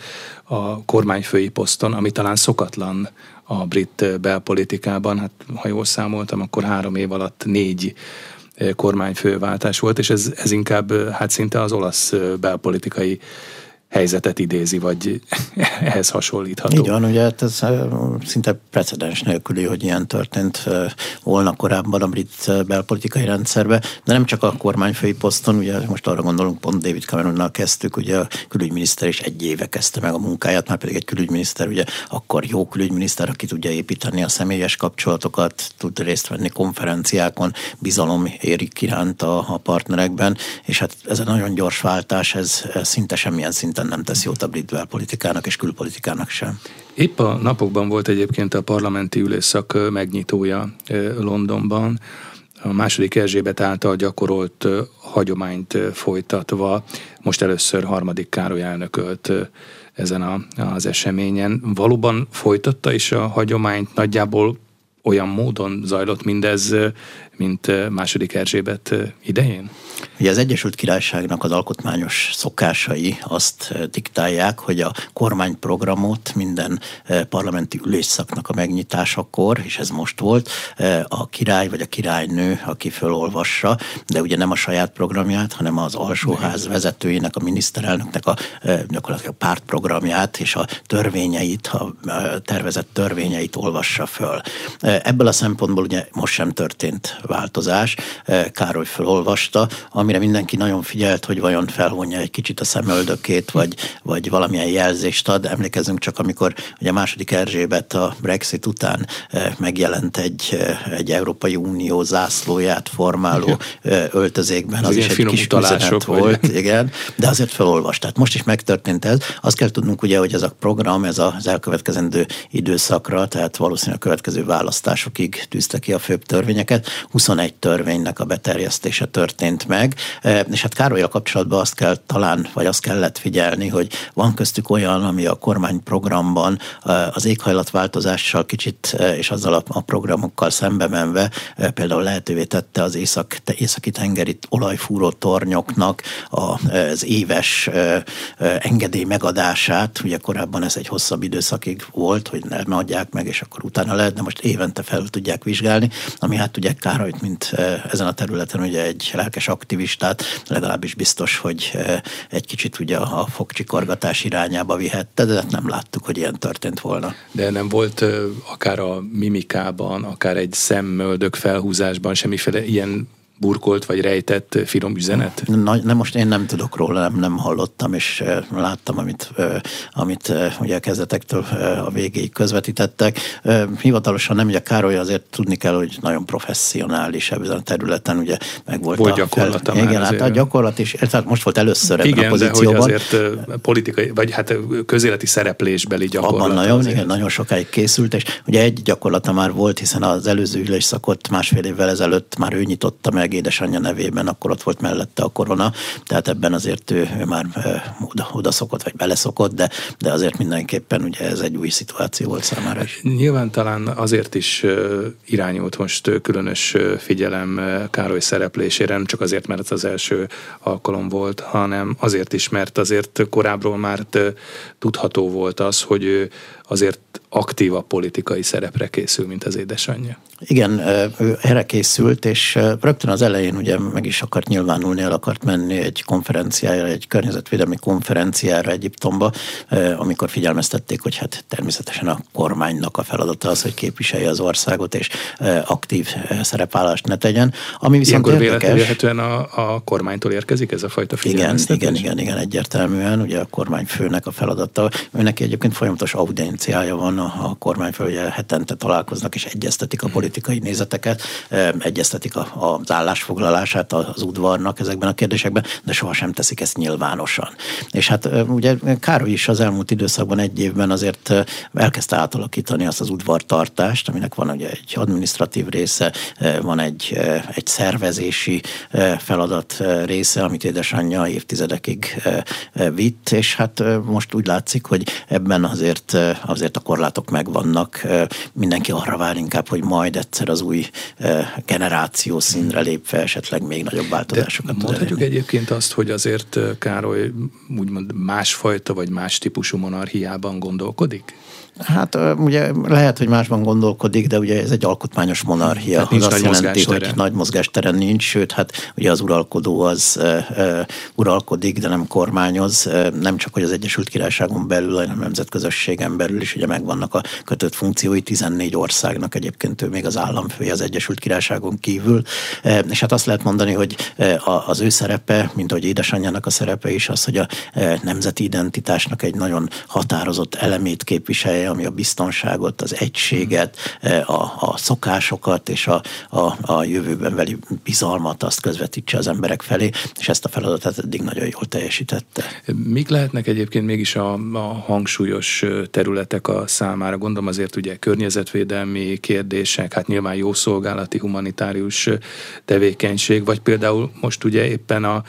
a kormányfői poszton, ami talán szokatlan a brit belpolitikában. Hát ha jól számoltam, akkor három év alatt négy kormányfőváltás volt, és ez, ez inkább hát szinte az olasz belpolitikai helyzetet idézi, vagy ehhez hasonlítható. Így van, ugye hát ez szinte precedens nélküli, hogy ilyen történt volna korábban a brit belpolitikai rendszerbe, de nem csak a kormányfői poszton, ugye most arra gondolunk, pont David Cameronnal kezdtük, ugye a külügyminiszter is egy éve kezdte meg a munkáját, már pedig egy külügyminiszter, ugye akkor jó külügyminiszter, aki tudja építeni a személyes kapcsolatokat, tud részt venni konferenciákon, bizalom érik iránt a, a partnerekben, és hát ez a nagyon gyors váltás, ez szinte semmilyen szinten egyáltalán nem tesz jót a brit politikának és külpolitikának sem. Épp a napokban volt egyébként a parlamenti ülésszak megnyitója Londonban, a második Erzsébet által gyakorolt hagyományt folytatva, most először harmadik Károly elnökölt ezen a, az eseményen. Valóban folytatta is a hagyományt nagyjából olyan módon zajlott mindez, mint második Erzsébet idején? Ugye az Egyesült Királyságnak az alkotmányos szokásai azt diktálják, hogy a kormányprogramot minden parlamenti ülésszaknak a megnyitásakor, és ez most volt, a király vagy a királynő, aki fölolvassa, de ugye nem a saját programját, hanem az alsóház vezetőjének, a miniszterelnöknek a gyakorlatilag a pártprogramját és a törvényeit, a tervezett törvényeit olvassa föl. Ebből a szempontból ugye most sem történt változás. Károly felolvasta, amire mindenki nagyon figyelt, hogy vajon felvonja egy kicsit a szemöldökét, vagy, vagy valamilyen jelzést ad. Emlékezzünk csak, amikor ugye a második Erzsébet a Brexit után megjelent egy, egy Európai Unió zászlóját formáló öltözékben, az is egy kis üzenet volt, igen, de azért felolvast. Tehát most is megtörtént ez. Azt kell tudnunk ugye, hogy ez a program, ez az elkövetkezendő időszakra, tehát valószínűleg a következő választásokig tűzte ki a főbb törvényeket. 21 törvénynek a beterjesztése történt meg, és hát Károlyal kapcsolatban azt kell talán, vagy azt kellett figyelni, hogy van köztük olyan, ami a kormányprogramban az éghajlatváltozással kicsit, és azzal a programokkal szembe menve például lehetővé tette az észak, északi tengeri olajfúró tornyoknak az éves engedély megadását. Ugye korábban ez egy hosszabb időszakig volt, hogy nem adják meg, és akkor utána lehet, de most évente fel tudják vizsgálni, ami hát ugye Károlyt, mint ezen a területen ugye egy lelkes aktivistát, legalábbis biztos, hogy egy kicsit ugye a fogcsikorgatás irányába vihette, de nem láttuk, hogy ilyen történt volna. De nem volt akár a mimikában, akár egy szemmöldök felhúzásban semmiféle ilyen burkolt vagy rejtett finom üzenet? Na, nem, most én nem tudok róla, nem, nem hallottam, és láttam, amit, amit ugye a kezdetektől a végéig közvetítettek. Hivatalosan nem, ugye Károly azért tudni kell, hogy nagyon professzionális ebben a területen, ugye meg volt, volt a gyakorlata fel, Igen, hát a gyakorlat is, tehát most volt először ebben igen, a pozícióban. Igen, azért politikai, vagy hát közéleti szereplésbeli gyakorlat. Abban nagyon, igen, nagyon sokáig készült, és ugye egy gyakorlata már volt, hiszen az előző ülésszakot másfél évvel ezelőtt már ő nyitotta meg édesanyja nevében, akkor ott volt mellette a korona, tehát ebben azért ő, ő már oda, oda szokott, vagy beleszokott, de, de azért mindenképpen ugye ez egy új szituáció volt számára. Nyilván talán azért is irányult most különös figyelem Károly szereplésére, nem csak azért, mert ez az első alkalom volt, hanem azért is, mert azért korábbról már tudható volt az, hogy azért aktívabb politikai szerepre készül, mint az édesanyja. Igen, ő erre készült, és rögtön az elején ugye meg is akart nyilvánulni, el akart menni egy konferenciára, egy környezetvédelmi konferenciára Egyiptomba, amikor figyelmeztették, hogy hát természetesen a kormánynak a feladata az, hogy képviselje az országot, és aktív szerepállást ne tegyen. Ami viszont Ilyenkor érdekes... véletlenül a, a kormánytól érkezik ez a fajta figyelmeztetés? Igen, igen, igen, igen, egyértelműen, ugye a kormányfőnek a feladata. Őnek egyébként folyamatos audienciája van, a, a kormányfő ugye hetente találkoznak és egyeztetik a politikai nézeteket, egyeztetik a, az állásfoglalását az udvarnak ezekben a kérdésekben, de sohasem teszik ezt nyilvánosan. És hát ugye Károly is az elmúlt időszakban egy évben azért elkezdte átalakítani azt az udvartartást, aminek van ugye egy administratív része, van egy, egy szervezési feladat része, amit édesanyja évtizedekig vitt, és hát most úgy látszik, hogy ebben azért, azért a korlátok megvannak. Mindenki arra vár inkább, hogy majd egyszer az új generáció színre lépve esetleg még nagyobb változásokat. De mondhatjuk egyébként azt, hogy azért Károly úgymond másfajta vagy más típusú monarchiában gondolkodik? Hát ugye lehet, hogy másban gondolkodik, de ugye ez egy alkotmányos monarchia. Hát nincs az nagy azt jelenti, hogy nagy mozgásteren nincs, sőt, hát ugye az uralkodó az uh, uralkodik, de nem kormányoz. Nem csak, hogy az Egyesült Királyságon belül, hanem nemzetközösségen belül is ugye megvannak a kötött funkciói 14 országnak egyébként ő még az államfője az Egyesült Királyságon kívül. És hát azt lehet mondani, hogy uh, az ő szerepe, mint ahogy édesanyjának a szerepe is az, hogy a nemzeti identitásnak egy nagyon határozott elemét képviselje ami a biztonságot, az egységet, e, a, a szokásokat és a, a, a jövőben veli bizalmat azt közvetítse az emberek felé, és ezt a feladatot eddig nagyon jól teljesítette. Mik lehetnek egyébként mégis a, a hangsúlyos területek a számára? Gondolom azért ugye környezetvédelmi kérdések, hát nyilván jó szolgálati humanitárius tevékenység, vagy például most ugye éppen a,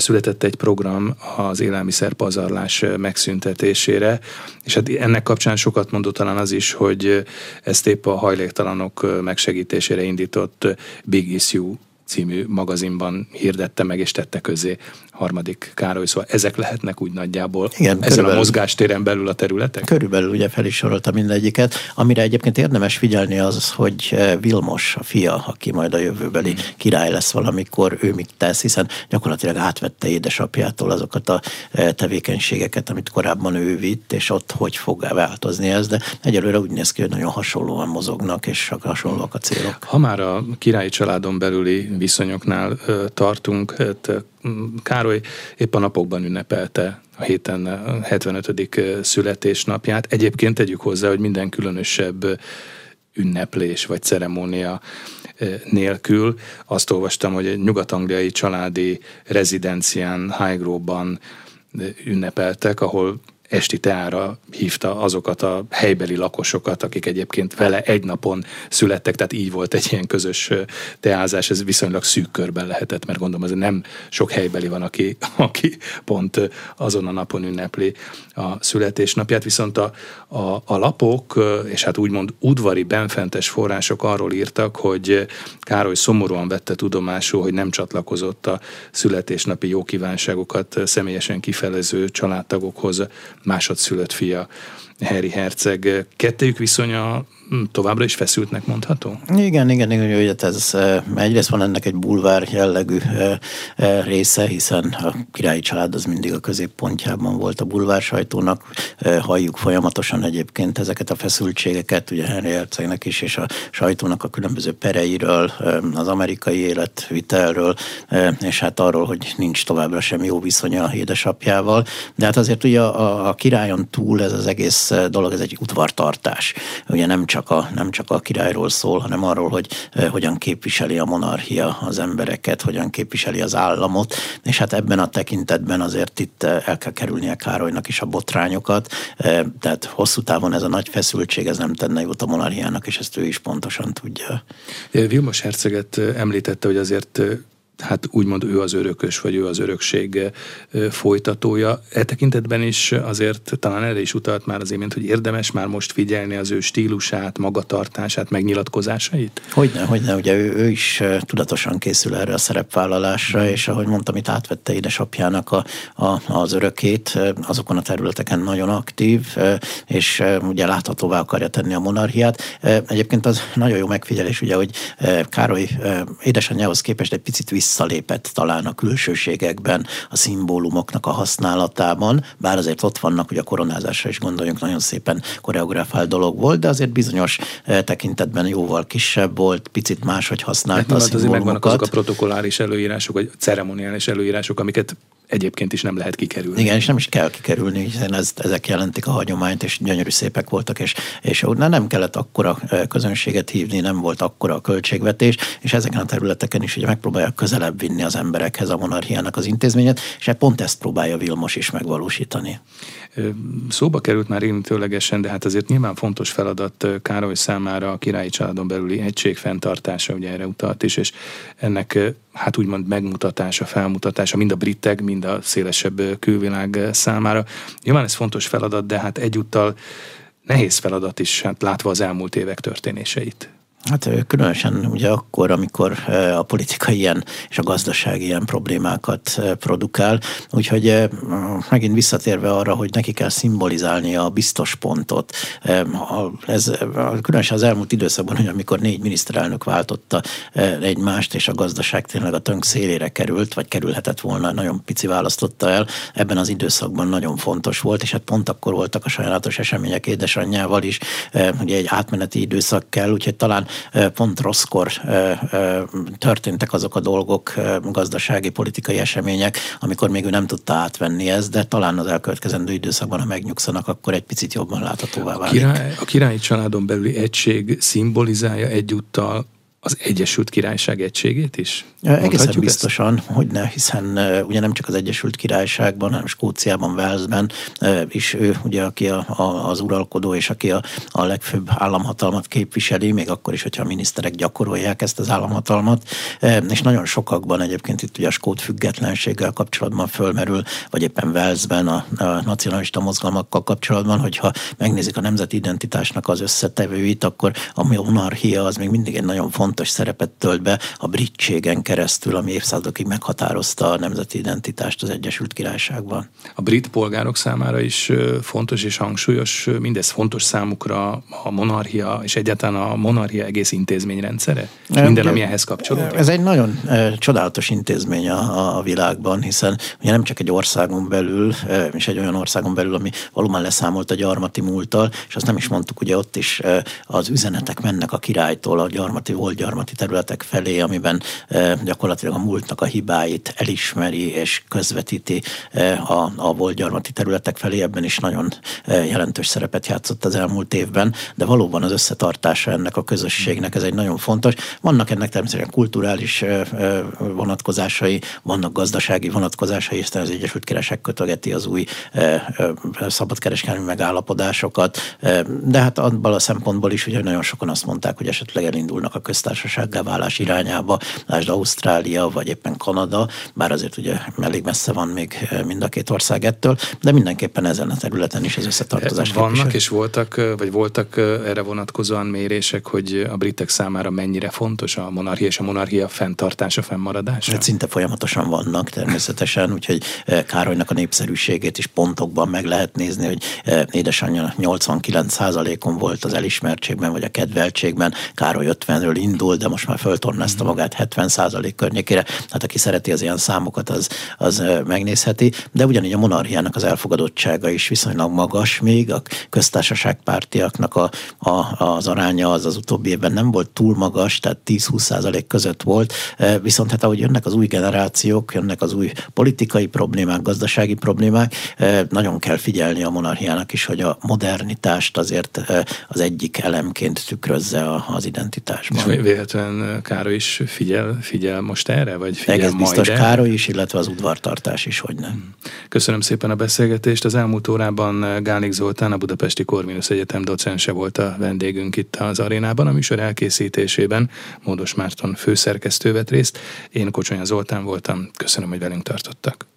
született egy program az élelmiszerpazarlás megszüntetésére, és hát ennek kapcsán sok sokat mondott talán az is, hogy ezt épp a hajléktalanok megsegítésére indított Big Issue című magazinban hirdette meg és tette közé harmadik Károly, szóval ezek lehetnek úgy nagyjából Igen, ezen a mozgástéren belül a területek? Körülbelül ugye fel is sorolta mindegyiket. Amire egyébként érdemes figyelni az, hogy eh, Vilmos, a fia, aki majd a jövőbeli hmm. király lesz valamikor, ő mit tesz, hiszen gyakorlatilag átvette édesapjától azokat a eh, tevékenységeket, amit korábban ő vitt, és ott hogy fog változni ez, de egyelőre úgy néz ki, hogy nagyon hasonlóan mozognak, és hasonlóak a célok. Ha már a királyi családon belüli viszonyoknál tartunk, hát Károly épp a napokban ünnepelte a héten a 75. születésnapját. Egyébként tegyük hozzá, hogy minden különösebb ünneplés vagy ceremónia nélkül. Azt olvastam, hogy egy nyugat-angliai családi rezidencián Highgrove-ban ünnepeltek, ahol esti teára hívta azokat a helybeli lakosokat, akik egyébként vele egy napon születtek, tehát így volt egy ilyen közös teázás, ez viszonylag szűk körben lehetett, mert gondolom, ez nem sok helybeli van, aki, aki pont azon a napon ünnepli a születésnapját, viszont a, a, a lapok, és hát úgymond udvari benfentes források arról írtak, hogy Károly szomorúan vette tudomásul, hogy nem csatlakozott a születésnapi jó kívánságokat személyesen kifelező családtagokhoz másodszülött fia Harry Herceg. Kettőjük viszonya hm, továbbra is feszültnek mondható? Igen, igen, igen, hogy ez egyrészt van ennek egy bulvár jellegű része, hiszen a királyi család az mindig a középpontjában volt a bulvár sajtónak. Halljuk folyamatosan egyébként ezeket a feszültségeket, ugye Henry Hercegnek is, és a sajtónak a különböző pereiről, az amerikai életvitelről, és hát arról, hogy nincs továbbra sem jó viszonya a édesapjával. De hát azért ugye a, a királyon túl ez az egész dolog, ez egy udvartartás. Ugye nem csak a, nem csak a királyról szól, hanem arról, hogy hogyan képviseli a monarchia az embereket, hogyan képviseli az államot, és hát ebben a tekintetben azért itt el kell kerülnie Károlynak is a botrányokat, eh, tehát hosszú távon ez a nagy feszültség, ez nem tenne jót a monarchiának, és ezt ő is pontosan tudja. Vilmos herceget említette, hogy azért hát úgymond ő az örökös, vagy ő az örökség folytatója. E tekintetben is azért talán erre is utalt már az imént, hogy érdemes már most figyelni az ő stílusát, magatartását, megnyilatkozásait? Hogyne, hogyne, ugye ő, ő is tudatosan készül erre a szerepvállalásra, és ahogy mondtam, itt átvette édesapjának a, a, az örökét, azokon a területeken nagyon aktív, és ugye láthatóvá akarja tenni a monarchiát. Egyébként az nagyon jó megfigyelés, ugye, hogy Károly édesanyjához képest egy picit vissza visszalépett talán a külsőségekben, a szimbólumoknak a használatában, bár azért ott vannak, hogy a koronázásra is gondoljunk, nagyon szépen koreografált dolog volt, de azért bizonyos eh, tekintetben jóval kisebb volt, picit máshogy használta hát, a szimbólumokat. Azért megvannak azok a protokolláris előírások, vagy ceremoniális előírások, amiket egyébként is nem lehet kikerülni. Igen, és nem is kell kikerülni, hiszen ez, ezek jelentik a hagyományt, és gyönyörű szépek voltak, és, és nem kellett akkora közönséget hívni, nem volt akkora a költségvetés, és ezeken a területeken is ugye megpróbálja közelebb vinni az emberekhez a monarchiának az intézményet, és hát pont ezt próbálja Vilmos is megvalósítani. Szóba került már érintőlegesen, de hát azért nyilván fontos feladat Károly számára a királyi családon belüli egység fenntartása, ugye erre utalt is, és ennek hát úgymond megmutatása, felmutatása mind a britek, mind a szélesebb külvilág számára. Nyilván ez fontos feladat, de hát egyúttal nehéz feladat is, hát látva az elmúlt évek történéseit. Hát különösen ugye akkor, amikor a politika ilyen és a gazdaság ilyen problémákat produkál. Úgyhogy megint visszatérve arra, hogy neki kell szimbolizálni a biztos pontot. Ez különösen az elmúlt időszakban, hogy amikor négy miniszterelnök váltotta egymást, és a gazdaság tényleg a tönk szélére került, vagy kerülhetett volna, nagyon pici választotta el, ebben az időszakban nagyon fontos volt, és hát pont akkor voltak a sajnálatos események édesanyjával is, ugye egy átmeneti időszak kell, úgyhogy talán pont rosszkor történtek azok a dolgok, gazdasági, politikai események, amikor még ő nem tudta átvenni ezt, de talán az elkövetkezendő időszakban, ha megnyugszanak, akkor egy picit jobban láthatóvá válik. A, király, a királyi családon belüli egység szimbolizálja egyúttal az Egyesült Királyság egységét is? Egészen biztosan, ezt? hogy ne, hiszen ugye nem csak az Egyesült Királyságban, hanem Skóciában, Walesben is ő, ugye, aki a, a, az uralkodó és aki a, a legfőbb államhatalmat képviseli, még akkor is, hogyha a miniszterek gyakorolják ezt az államhatalmat, és nagyon sokakban egyébként itt ugye a skót függetlenséggel kapcsolatban fölmerül, vagy éppen Walesben a, a nacionalista mozgalmakkal kapcsolatban, hogyha megnézik a nemzeti identitásnak az összetevőit, akkor a monarchia az még mindig egy nagyon fontos fontos szerepet tölt be a britségen keresztül, ami évszázadokig meghatározta a nemzeti identitást az Egyesült Királyságban. A brit polgárok számára is fontos és hangsúlyos, mindez fontos számukra a monarchia, és egyáltalán a monarchia egész intézményrendszere? Minden, ami ehhez kapcsolódik? Ez egy nagyon csodálatos intézmény a, a világban, hiszen ugye nem csak egy országon belül, és egy olyan országon belül, ami valóban leszámolt a gyarmati múlttal, és azt nem is mondtuk, ugye ott is az üzenetek mennek a királytól a gyarmati, volt gyarmati területek felé, amiben gyakorlatilag a múltnak a hibáit elismeri és közvetíti a, a volt gyarmati területek felé, ebben is nagyon jelentős szerepet játszott az elmúlt évben, de valóban az összetartása ennek a közösségnek ez egy nagyon fontos. Vannak ennek természetesen kulturális vonatkozásai, vannak gazdasági vonatkozásai, hiszen az Egyesült Királyság kötögeti az új szabadkereskedelmi megállapodásokat, de hát abban a szempontból is, hogy nagyon sokan azt mondták, hogy esetleg elindulnak a köztársasággá válás irányába, lásd Ausztrália, vagy éppen Kanada, bár azért ugye elég messze van még mind a két ország ettől, de mindenképpen ezen a területen is az összetartozás. Vannak képvisel. és voltak, vagy voltak erre vonatkozóan mérések, hogy a britek számára mennyire fontos a monarchia és a monarchia fenntartása, fennmaradása? Hát szinte folyamatosan vannak természetesen, úgyhogy Károlynak a népszerűségét is pontokban meg lehet nézni, hogy édesanyja 89%-on volt az elismertségben, vagy a kedveltségben, Károly 50-ről indul, de most már föltornázta magát 70% környékére. Hát aki szereti az ilyen számokat, az, az megnézheti. De ugyanígy a monarchiának az elfogadottsága is viszonylag magas még, a köztársaság pártiaknak a, a, az aránya az az utóbbi évben nem volt túl magas, tehát 10-20% között volt, viszont hát ahogy jönnek az új generációk, jönnek az új politikai problémák, gazdasági problémák, nagyon kell figyelni a monarchiának is, hogy a modernitást azért az egyik elemként tükrözze az identitásban. És véletlenül Károly is figyel, figyel most erre? Vagy figyel Egész biztos majd Károly is, illetve az udvartartás is, hogy nem. Köszönöm szépen a beszélgetést. Az elmúlt órában Gálik Zoltán, a Budapesti Korvinusz Egyetem docense volt a vendégünk itt az arénában. A műsor elkészítésében Módos Márton főszerkesztő vett részt. Én Kocsonya Zoltán voltam. Köszönöm, hogy velünk tartottak.